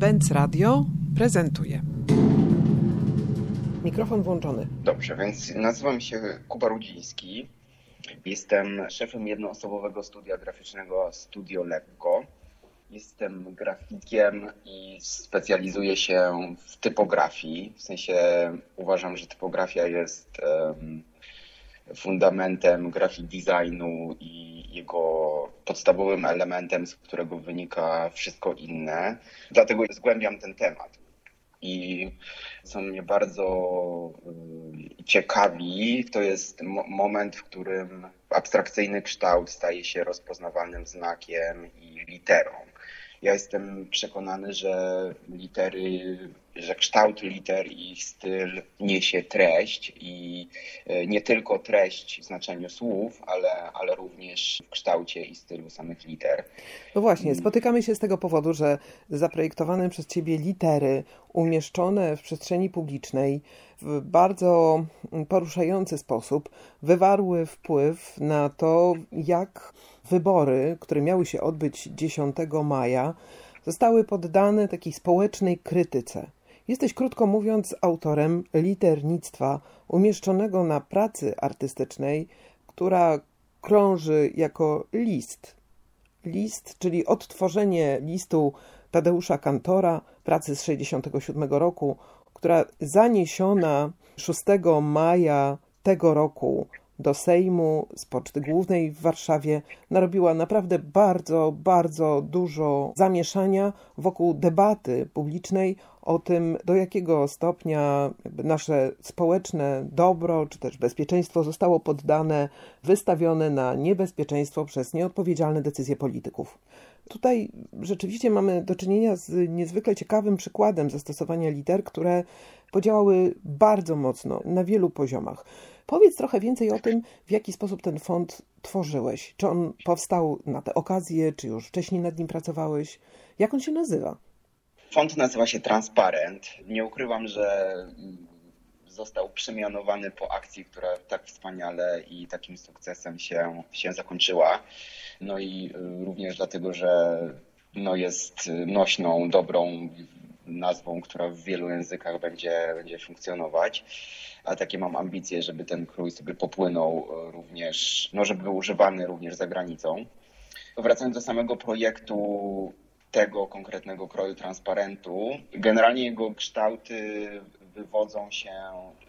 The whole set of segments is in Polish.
Benz Radio prezentuje. Mikrofon włączony. Dobrze, więc nazywam się Kuba Rudziński. Jestem szefem jednoosobowego studia graficznego Studio Lekko. Jestem grafikiem i specjalizuję się w typografii. W sensie uważam, że typografia jest um, fundamentem grafik designu i jego podstawowym elementem, z którego wynika wszystko inne. Dlatego zgłębiam ten temat. I co mnie bardzo y, ciekawi, to jest moment, w którym abstrakcyjny kształt staje się rozpoznawalnym znakiem i literą. Ja jestem przekonany, że litery, że kształt liter i styl niesie treść i e, nie tylko treść w znaczeniu słów, ale, ale również w kształcie i stylu samych liter. No właśnie, spotykamy się z tego powodu, że zaprojektowane przez Ciebie litery umieszczone w przestrzeni publicznej w bardzo poruszający sposób wywarły wpływ na to, jak wybory, które miały się odbyć 10 maja, zostały poddane takiej społecznej krytyce. Jesteś, krótko mówiąc, autorem liternictwa umieszczonego na pracy artystycznej, która krąży jako list. List, czyli odtworzenie listu Tadeusza Kantora, pracy z 1967 roku, która zaniesiona 6 maja tego roku do Sejmu z Poczty Głównej w Warszawie narobiła naprawdę bardzo, bardzo dużo zamieszania wokół debaty publicznej o tym, do jakiego stopnia nasze społeczne dobro czy też bezpieczeństwo zostało poddane, wystawione na niebezpieczeństwo przez nieodpowiedzialne decyzje polityków. Tutaj rzeczywiście mamy do czynienia z niezwykle ciekawym przykładem zastosowania liter, które podziałały bardzo mocno na wielu poziomach. Powiedz trochę więcej o tym, w jaki sposób ten fond tworzyłeś. Czy on powstał na tę okazję, czy już wcześniej nad nim pracowałeś? Jak on się nazywa? Fond nazywa się Transparent. Nie ukrywam, że został przemianowany po akcji, która tak wspaniale i takim sukcesem się, się zakończyła. No i również dlatego, że no jest nośną, dobrą nazwą, która w wielu językach będzie, będzie funkcjonować. A takie mam ambicje, żeby ten krój sobie popłynął e, również, no żeby był używany również za granicą. Wracając do samego projektu tego konkretnego kroju transparentu, generalnie jego kształty wywodzą się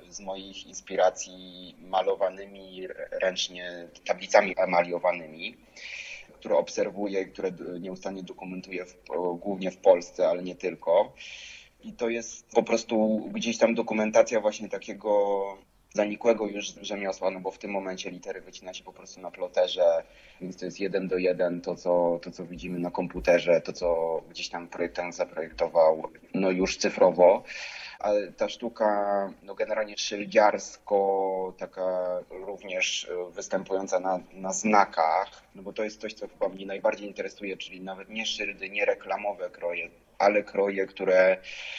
z moich inspiracji malowanymi ręcznie tablicami emaliowanymi które obserwuję, które nieustannie dokumentuję w, głównie w Polsce, ale nie tylko. I to jest po prostu gdzieś tam dokumentacja właśnie takiego zanikłego już rzemiosła, no bo w tym momencie litery wycina się po prostu na ploterze, więc to jest jeden do jeden to, co, to, co widzimy na komputerze, to, co gdzieś tam projektant zaprojektował, no już cyfrowo ale ta sztuka no generalnie szyldziarsko, taka również e, występująca na, na znakach, no bo to jest coś, co chyba mnie najbardziej interesuje, czyli nawet nie szyldy, nie reklamowe kroje, ale kroje, które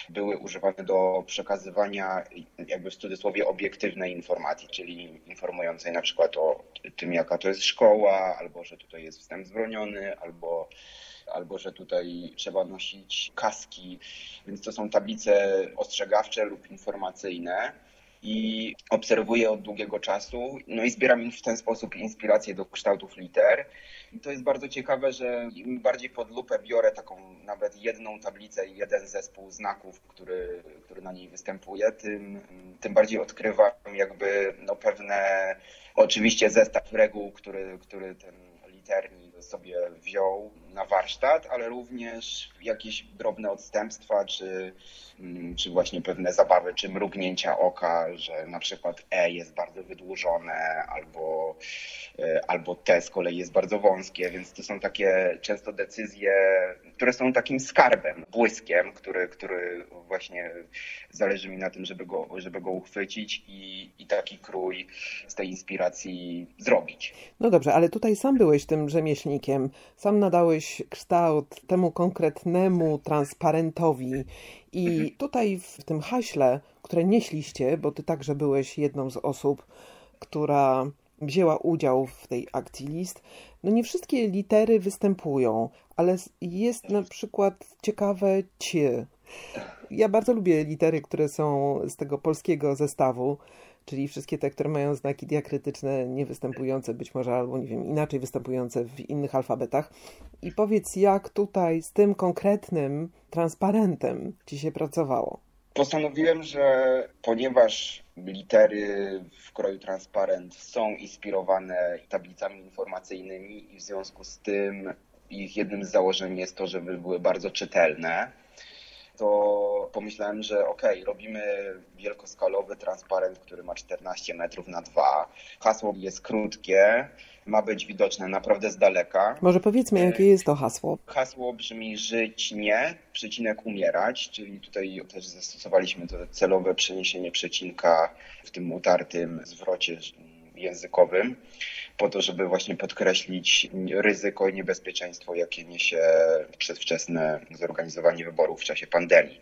były używane do przekazywania jakby w cudzysłowie obiektywnej informacji, czyli informującej na przykład o tym, jaka to jest szkoła, albo że tutaj jest wstęp zbroniony, albo albo że tutaj trzeba nosić kaski, więc to są tablice ostrzegawcze lub informacyjne. I obserwuję od długiego czasu, no i zbieram w ten sposób inspirację do kształtów liter. I to jest bardzo ciekawe, że im bardziej pod lupę biorę taką nawet jedną tablicę i jeden zespół znaków, który, który na niej występuje, tym, tym bardziej odkrywam jakby no pewne, oczywiście zestaw reguł, który, który ten liternik sobie wziął na warsztat, ale również jakieś drobne odstępstwa, czy, mm, czy właśnie pewne zabawy, czy mrugnięcia oka, że na przykład E jest bardzo wydłużone, albo, e, albo T z kolei jest bardzo wąskie, więc to są takie często decyzje, które są takim skarbem, błyskiem, który, który właśnie zależy mi na tym, żeby go, żeby go uchwycić i, i taki krój z tej inspiracji zrobić. No dobrze, ale tutaj sam byłeś tym rzemieślnikiem, sam nadałeś kształt temu konkretnemu transparentowi i mhm. tutaj w tym haśle, które nieśliście, bo ty także byłeś jedną z osób, która wzięła udział w tej akcji list, no nie wszystkie litery występują, ale jest na przykład ciekawe cie. Ja bardzo lubię litery, które są z tego polskiego zestawu, czyli wszystkie te, które mają znaki diakrytyczne, nie występujące być może, albo nie wiem, inaczej występujące w innych alfabetach. I powiedz, jak tutaj z tym konkretnym transparentem ci się pracowało? Postanowiłem, że ponieważ litery w kroju transparent są inspirowane tablicami informacyjnymi i w związku z tym ich jednym z założeń jest to, żeby były bardzo czytelne, to pomyślałem, że ok, robimy wielkoskalowy transparent, który ma 14 metrów na 2. Hasło jest krótkie, ma być widoczne naprawdę z daleka. Może powiedzmy, jakie jest to hasło? Hasło brzmi żyć nie, przecinek umierać, czyli tutaj też zastosowaliśmy to celowe przeniesienie przecinka w tym utartym zwrocie językowym po to, żeby właśnie podkreślić ryzyko i niebezpieczeństwo, jakie niesie przedwczesne zorganizowanie wyborów w czasie pandemii.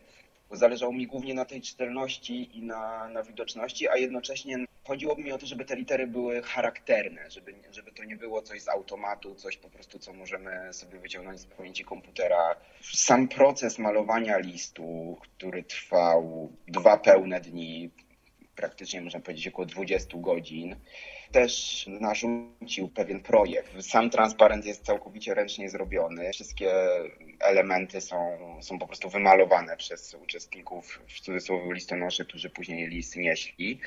Zależało mi głównie na tej czytelności i na, na widoczności, a jednocześnie chodziło mi o to, żeby te litery były charakterne, żeby, żeby to nie było coś z automatu, coś po prostu, co możemy sobie wyciągnąć z pamięci komputera. Sam proces malowania listu, który trwał dwa pełne dni, praktycznie można powiedzieć około 20 godzin, też narzucił pewien projekt. Sam transparent jest całkowicie ręcznie zrobiony. Wszystkie elementy są, są po prostu wymalowane przez uczestników, w cudzysłowie listonoszy, którzy później list nieśli.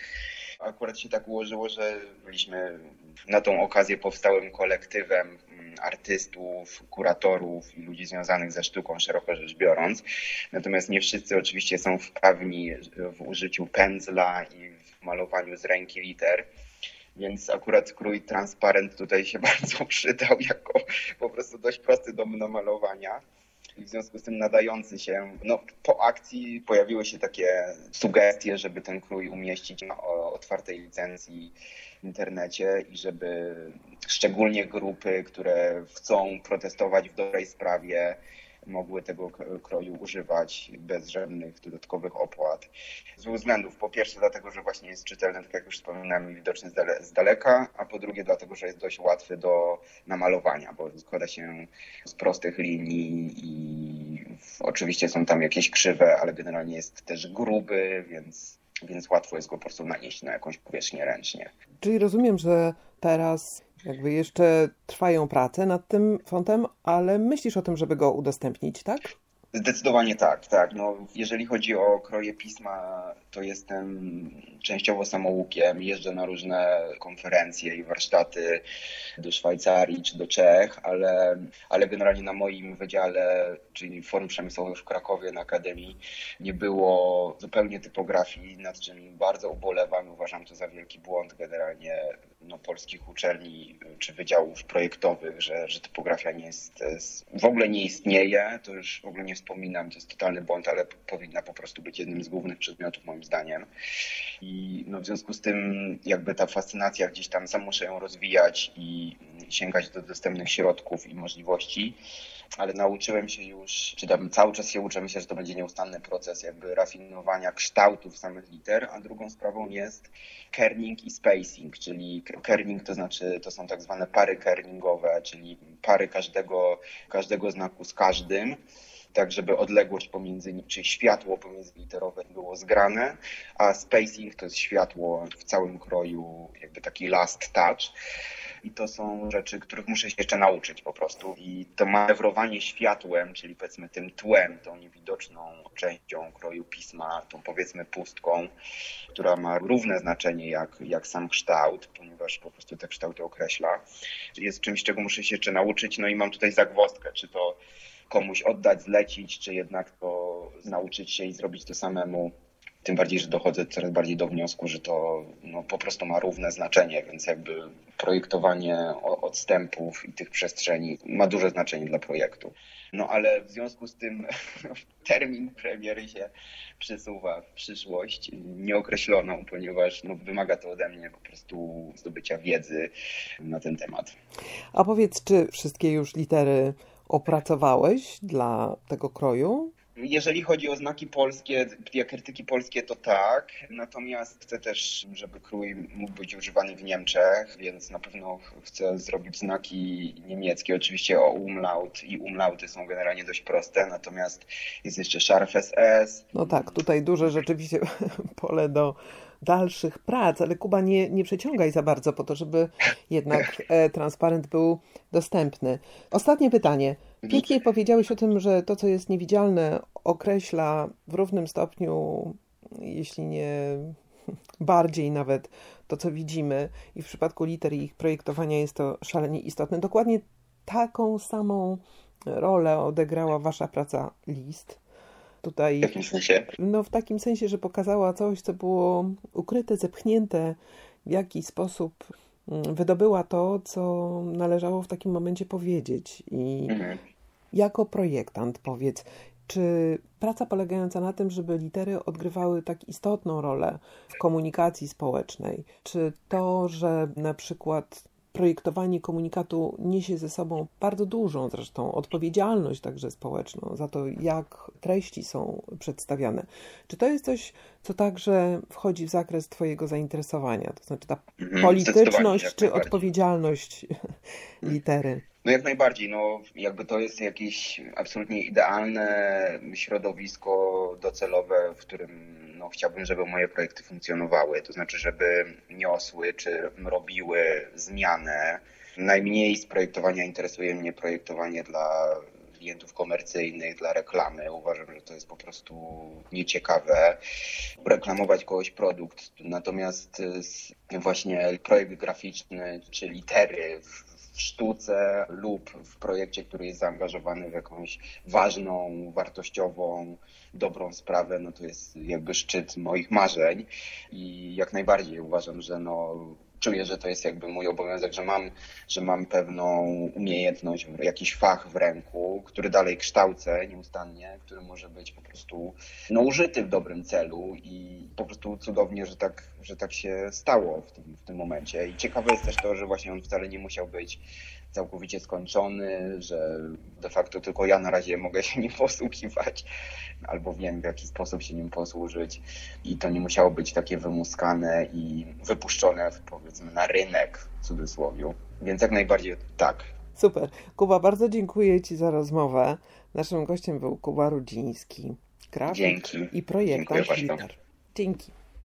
Akurat się tak ułożyło, że byliśmy na tą okazję powstałym kolektywem artystów, kuratorów i ludzi związanych ze sztuką, szeroko rzecz biorąc. Natomiast nie wszyscy oczywiście są wprawni w użyciu pędzla i w malowaniu z ręki liter. Więc akurat krój transparent tutaj się bardzo przydał jako po prostu dość prosty do namalowania. I w związku z tym nadający się, no po akcji pojawiły się takie sugestie, żeby ten krój umieścić na otwartej licencji w internecie i żeby szczególnie grupy, które chcą protestować w dobrej sprawie, mogły tego kroju używać bez żadnych dodatkowych opłat. Z dwóch względów. Po pierwsze dlatego, że właśnie jest czytelny, tak jak już wspominałem, widoczny z daleka, a po drugie dlatego, że jest dość łatwy do namalowania, bo składa się z prostych linii i oczywiście są tam jakieś krzywe, ale generalnie jest też gruby, więc, więc łatwo jest go po prostu nanieść na jakąś powierzchnię ręcznie. Czyli rozumiem, że teraz jakby jeszcze trwają prace nad tym fontem, ale myślisz o tym, żeby go udostępnić, tak? Zdecydowanie tak, tak. No, jeżeli chodzi o kroje pisma, to jestem częściowo samoukiem. Jeżdżę na różne konferencje i warsztaty do Szwajcarii czy do Czech, ale, ale generalnie na moim wydziale, czyli Forum Przemysłowe w Krakowie na Akademii, nie było zupełnie typografii, nad czym bardzo ubolewam. Uważam to za wielki błąd generalnie no, polskich uczelni czy wydziałów projektowych, że, że typografia nie jest, w ogóle nie istnieje. To już w ogóle nie wspominam, to jest totalny błąd, ale powinna po prostu być jednym z głównych przedmiotów moim zdaniem. I no, w związku z tym jakby ta fascynacja gdzieś tam sam muszę ją rozwijać i sięgać do dostępnych środków i możliwości ale nauczyłem się już, czy tam cały czas się uczę, myślę, że to będzie nieustanny proces jakby rafinowania kształtów samych liter, a drugą sprawą jest kerning i spacing, czyli kerning to znaczy, to są tak zwane pary kerningowe, czyli pary każdego, każdego znaku z każdym tak żeby odległość pomiędzy, czy światło pomiędzyliterowe było zgrane, a spacing to jest światło w całym kroju, jakby taki last touch i to są rzeczy, których muszę się jeszcze nauczyć po prostu. I to manewrowanie światłem, czyli powiedzmy tym tłem, tą niewidoczną częścią kroju pisma, tą powiedzmy pustką, która ma równe znaczenie jak, jak sam kształt, ponieważ po prostu te kształty określa, jest czymś, czego muszę się jeszcze nauczyć. No i mam tutaj zagwozdkę, czy to komuś oddać, zlecić, czy jednak to nauczyć się i zrobić to samemu. Tym bardziej, że dochodzę coraz bardziej do wniosku, że to no, po prostu ma równe znaczenie, więc jakby projektowanie odstępów i tych przestrzeni ma duże znaczenie dla projektu. No ale w związku z tym termin premiery się przesuwa w przyszłość nieokreśloną, ponieważ no, wymaga to ode mnie po prostu zdobycia wiedzy na ten temat. A powiedz, czy wszystkie już litery opracowałeś dla tego kroju? Jeżeli chodzi o znaki polskie, diakrytyki polskie, to tak. Natomiast chcę też, żeby krój mógł być używany w Niemczech, więc na pewno chcę zrobić znaki niemieckie. Oczywiście o umlaut i umlauty są generalnie dość proste, natomiast jest jeszcze szarf SS. No tak, tutaj duże rzeczywiście pole do dalszych prac, ale Kuba nie, nie przeciągaj za bardzo po to, żeby jednak e, transparent był dostępny. Ostatnie pytanie. Pięknie powiedziałeś o tym, że to, co jest niewidzialne, określa w równym stopniu, jeśli nie bardziej nawet to, co widzimy, i w przypadku liter i ich projektowania jest to szalenie istotne. Dokładnie taką samą rolę odegrała Wasza praca list. Tutaj, w jakim sensie? No w takim sensie, że pokazała coś, co było ukryte, zepchnięte, w jaki sposób mm, wydobyła to, co należało w takim momencie powiedzieć. I mhm. Jako projektant powiedz, czy praca polegająca na tym, żeby litery odgrywały tak istotną rolę w komunikacji społecznej, czy to, że na przykład projektowanie komunikatu niesie ze sobą bardzo dużą zresztą odpowiedzialność także społeczną za to, jak treści są przedstawiane. Czy to jest coś, co także wchodzi w zakres Twojego zainteresowania? To znaczy ta mhm, polityczność czy odpowiedzialność litery? No jak najbardziej, no jakby to jest jakieś absolutnie idealne środowisko docelowe, w którym no, chciałbym, żeby moje projekty funkcjonowały, to znaczy, żeby niosły czy robiły zmianę. Najmniej z projektowania interesuje mnie projektowanie dla klientów komercyjnych, dla reklamy. Uważam, że to jest po prostu nieciekawe. Reklamować kogoś produkt. Natomiast właśnie projekt graficzny czy litery w sztuce lub w projekcie, który jest zaangażowany w jakąś ważną, wartościową, dobrą sprawę, no to jest jakby szczyt moich marzeń. I jak najbardziej uważam, że no czuję, że to jest jakby mój obowiązek, że mam, że mam pewną umiejętność, jakiś fach w ręku, który dalej kształcę nieustannie, który może być po prostu no, użyty w dobrym celu i po prostu cudownie, że tak, że tak się stało w tym, w tym momencie. I ciekawe jest też to, że właśnie on wcale nie musiał być całkowicie skończony, że de facto tylko ja na razie mogę się nim posługiwać, albo wiem w jaki sposób się nim posłużyć i to nie musiało być takie wymuskane i wypuszczone powiedzmy na rynek w cudzysłowie. Więc jak najbardziej tak. Super. Kuba, bardzo dziękuję Ci za rozmowę. Naszym gościem był Kuba Rudziński, grafik Dzięki. i projektant Dzięki. Dzięki.